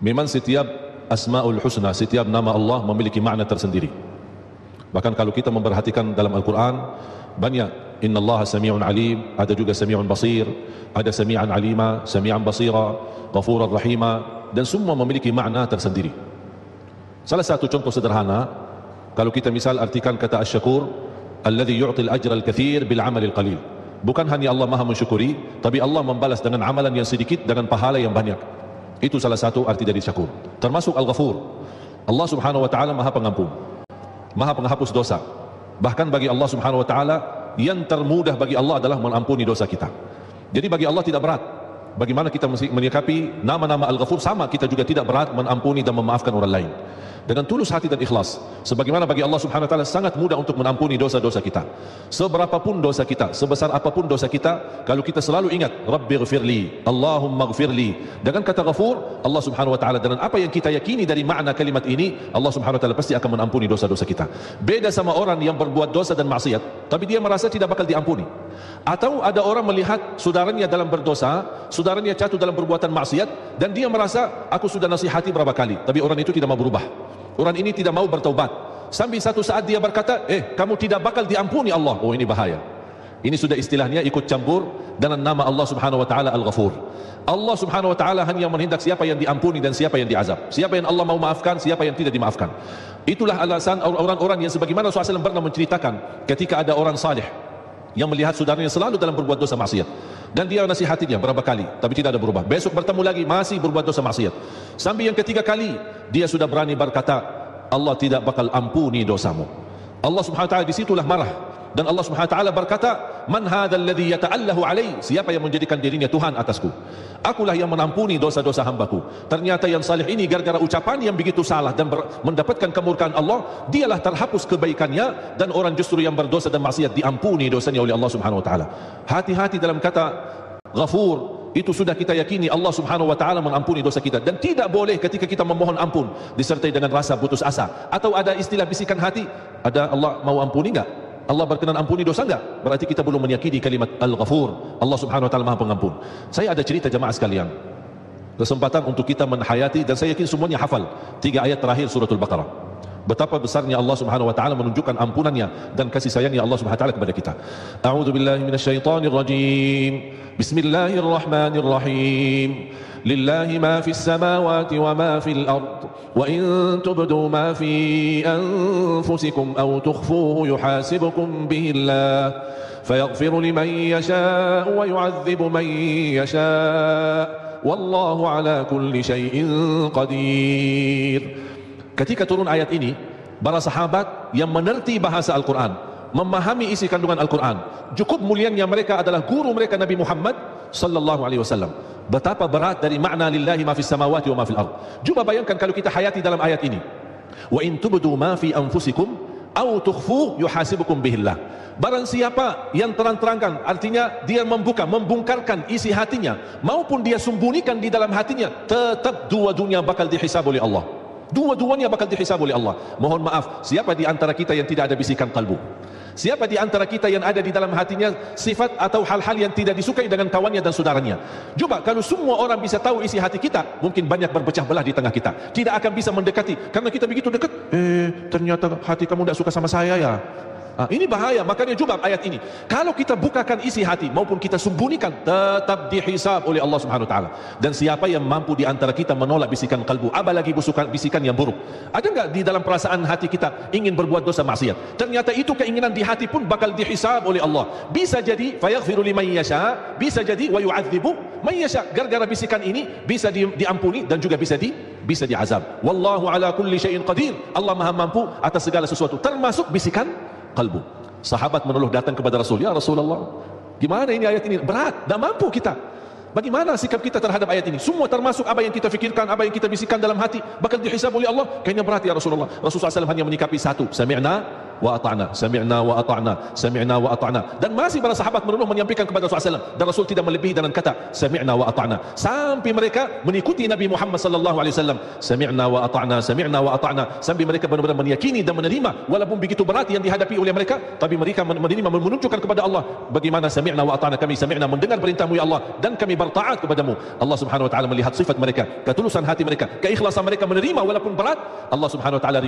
Memang setiap Asmaul Husna, setiap nama Allah memiliki makna tersendiri. Bahkan kalau kita memperhatikan dalam Al-Quran, banyak Inna Allah Sami'un Alim, ada juga Sami'un Basir, ada Sami'an Alima, Sami'an Basira, Ghafuran Rahima, dan semua memiliki makna tersendiri. Salah satu contoh sederhana, kalau kita misal artikan kata Asyakur, Alladhi yu'til ajra al-kathir bil amal al-qalil. Bukan hanya Allah maha mensyukuri, tapi Allah membalas dengan amalan yang sedikit dengan pahala yang banyak. Itu salah satu arti dari syakur. Termasuk Al-Ghafur. Allah Subhanahu wa taala Maha Pengampun. Maha Penghapus dosa. Bahkan bagi Allah Subhanahu wa taala yang termudah bagi Allah adalah mengampuni dosa kita. Jadi bagi Allah tidak berat. Bagaimana kita menyikapi nama-nama Al-Ghafur sama kita juga tidak berat mengampuni dan memaafkan orang lain dengan tulus hati dan ikhlas. Sebagaimana bagi Allah Subhanahu wa taala sangat mudah untuk mengampuni dosa-dosa kita. Seberapapun dosa kita sebesar apapun dosa kita kalau kita selalu ingat rabbighfirli Allahumma ghfirli dengan kata ghafur Allah Subhanahu wa taala dengan apa yang kita yakini dari makna kalimat ini Allah Subhanahu wa taala pasti akan mengampuni dosa-dosa kita. Beda sama orang yang berbuat dosa dan maksiat tapi dia merasa tidak bakal diampuni. Atau ada orang melihat saudaranya dalam berdosa saudaranya jatuh dalam perbuatan maksiat dan dia merasa aku sudah nasihati berapa kali tapi orang itu tidak mau berubah orang ini tidak mau bertaubat. Sampai satu saat dia berkata eh kamu tidak bakal diampuni Allah. Oh ini bahaya. Ini sudah istilahnya ikut campur dengan nama Allah subhanahu wa ta'ala Al-Ghafur. Allah subhanahu wa ta'ala hanya menghendak siapa yang diampuni dan siapa yang diazab. Siapa yang Allah mau maafkan siapa yang tidak dimaafkan. Itulah alasan orang-orang yang sebagaimana Rasulullah SAW pernah menceritakan ketika ada orang salih yang melihat saudaranya selalu dalam berbuat dosa maksiat dan dia nasihatinya berapa kali tapi tidak ada berubah. Besok bertemu lagi masih berbuat dosa maksiat. Sampai yang ketiga kali dia sudah berani berkata Allah tidak bakal ampuni dosamu. Allah subhanahu wa ta'ala disitulah marah dan Allah Subhanahu wa taala berkata man hadzal ladzi yata'allahu alai siapa yang menjadikan dirinya Tuhan atasku? Akulah yang menampuni dosa-dosa hambaku. Ternyata yang salih ini gara-gara ucapan yang begitu salah dan mendapatkan kemurkaan Allah dialah terhapus kebaikannya dan orang justru yang berdosa dan maksiat diampuni dosanya oleh Allah Subhanahu wa taala. Hati-hati dalam kata ghafur. Itu sudah kita yakini Allah subhanahu wa ta'ala mengampuni dosa kita. Dan tidak boleh ketika kita memohon ampun disertai dengan rasa putus asa. Atau ada istilah bisikan hati ada Allah mau ampuni enggak Allah berkenan ampuni dosa enggak? Berarti kita belum meyakini kalimat Al-Ghafur. Allah Subhanahu wa taala Maha Pengampun. Saya ada cerita jemaah sekalian. Kesempatan untuk kita menhayati dan saya yakin semuanya hafal tiga ayat terakhir suratul Baqarah. Betapa besarnya Allah Subhanahu wa taala menunjukkan ampunannya dan kasih sayangnya Allah Subhanahu wa taala kepada kita. A'udzu billahi minasyaitonir rajim. Bismillahirrahmanirrahim. لله ما في السماوات وما في الأرض وإن تبدوا ما في أنفسكم أو تخفوه يحاسبكم به الله فيغفر لمن يشاء ويعذب من يشاء والله على كل شيء قدير ketika turun ayat ini para sahabat yang menerti bahasa Al-Quran memahami isi kandungan Al-Quran cukup mulianya mereka adalah guru mereka Nabi Muhammad sallallahu alaihi wasallam betapa berat dari makna lillahi ma fis samawati wa ma fil ard. Cuba bayangkan kalau kita hayati dalam ayat ini. Wa in tubdu ma fi anfusikum au tukhfu yuhasibukum bihillah. Barang siapa yang terang-terangkan artinya dia membuka membongkarkan isi hatinya maupun dia sembunyikan di dalam hatinya tetap dua dunia bakal dihisab oleh Allah. Dua-duanya bakal dihisab oleh Allah. Mohon maaf, siapa di antara kita yang tidak ada bisikan kalbu? Siapa di antara kita yang ada di dalam hatinya sifat atau hal-hal yang tidak disukai dengan kawannya dan saudaranya? Coba kalau semua orang bisa tahu isi hati kita, mungkin banyak berpecah belah di tengah kita. Tidak akan bisa mendekati karena kita begitu dekat. Eh, ternyata hati kamu tidak suka sama saya ya. Ha, ini bahaya, makanya coba ayat ini. Kalau kita bukakan isi hati maupun kita sembunyikan, tetap dihisab oleh Allah Subhanahu Wa Taala. Dan siapa yang mampu di antara kita menolak bisikan kalbu, apalagi bisikan, bisikan yang buruk? Ada enggak di dalam perasaan hati kita ingin berbuat dosa maksiat? Ternyata itu keinginan di hati pun bakal dihisab oleh Allah. Bisa jadi fayaghfiru liman yasha, bisa jadi wa yu'adzibu man yasha. Gara-gara bisikan ini bisa di, diampuni dan juga bisa di bisa diazab. Wallahu ala kulli syai'in qadir. Allah Maha mampu atas segala sesuatu termasuk bisikan kalbu. Sahabat menuluh datang kepada Rasul, "Ya Rasulullah, gimana ini ayat ini? Berat, tidak mampu kita. Bagaimana sikap kita terhadap ayat ini? Semua termasuk apa yang kita fikirkan, apa yang kita bisikan dalam hati, bakal dihisab oleh Allah. Kayaknya berat ya Rasulullah. Rasulullah SAW hanya menyikapi satu, sami'na wa ata'na sami'na wa ata'na sami'na wa ata'na. Dan masih para sahabat merenung menyampaikan kepada Rasulullah SAW dan Rasul tidak melebihi dengan kata sami'na wa ata'na. Sampai mereka mengikuti Nabi Muhammad sallallahu alaihi wasallam. Sami'na wa ata'na sami'na wa ata'na. Sampai mereka benar-benar meyakini dan menerima walaupun begitu berat yang dihadapi oleh mereka tapi mereka menerima menunjukkan kepada Allah bagaimana sami'na wa ata'na. Kami sami'na mendengar perintahmu ya Allah dan kami bertaat kepadamu. Allah Subhanahu wa taala melihat sifat mereka ketulusan hati mereka keikhlasan mereka menerima walaupun berat. Allah Subhanahu wa taala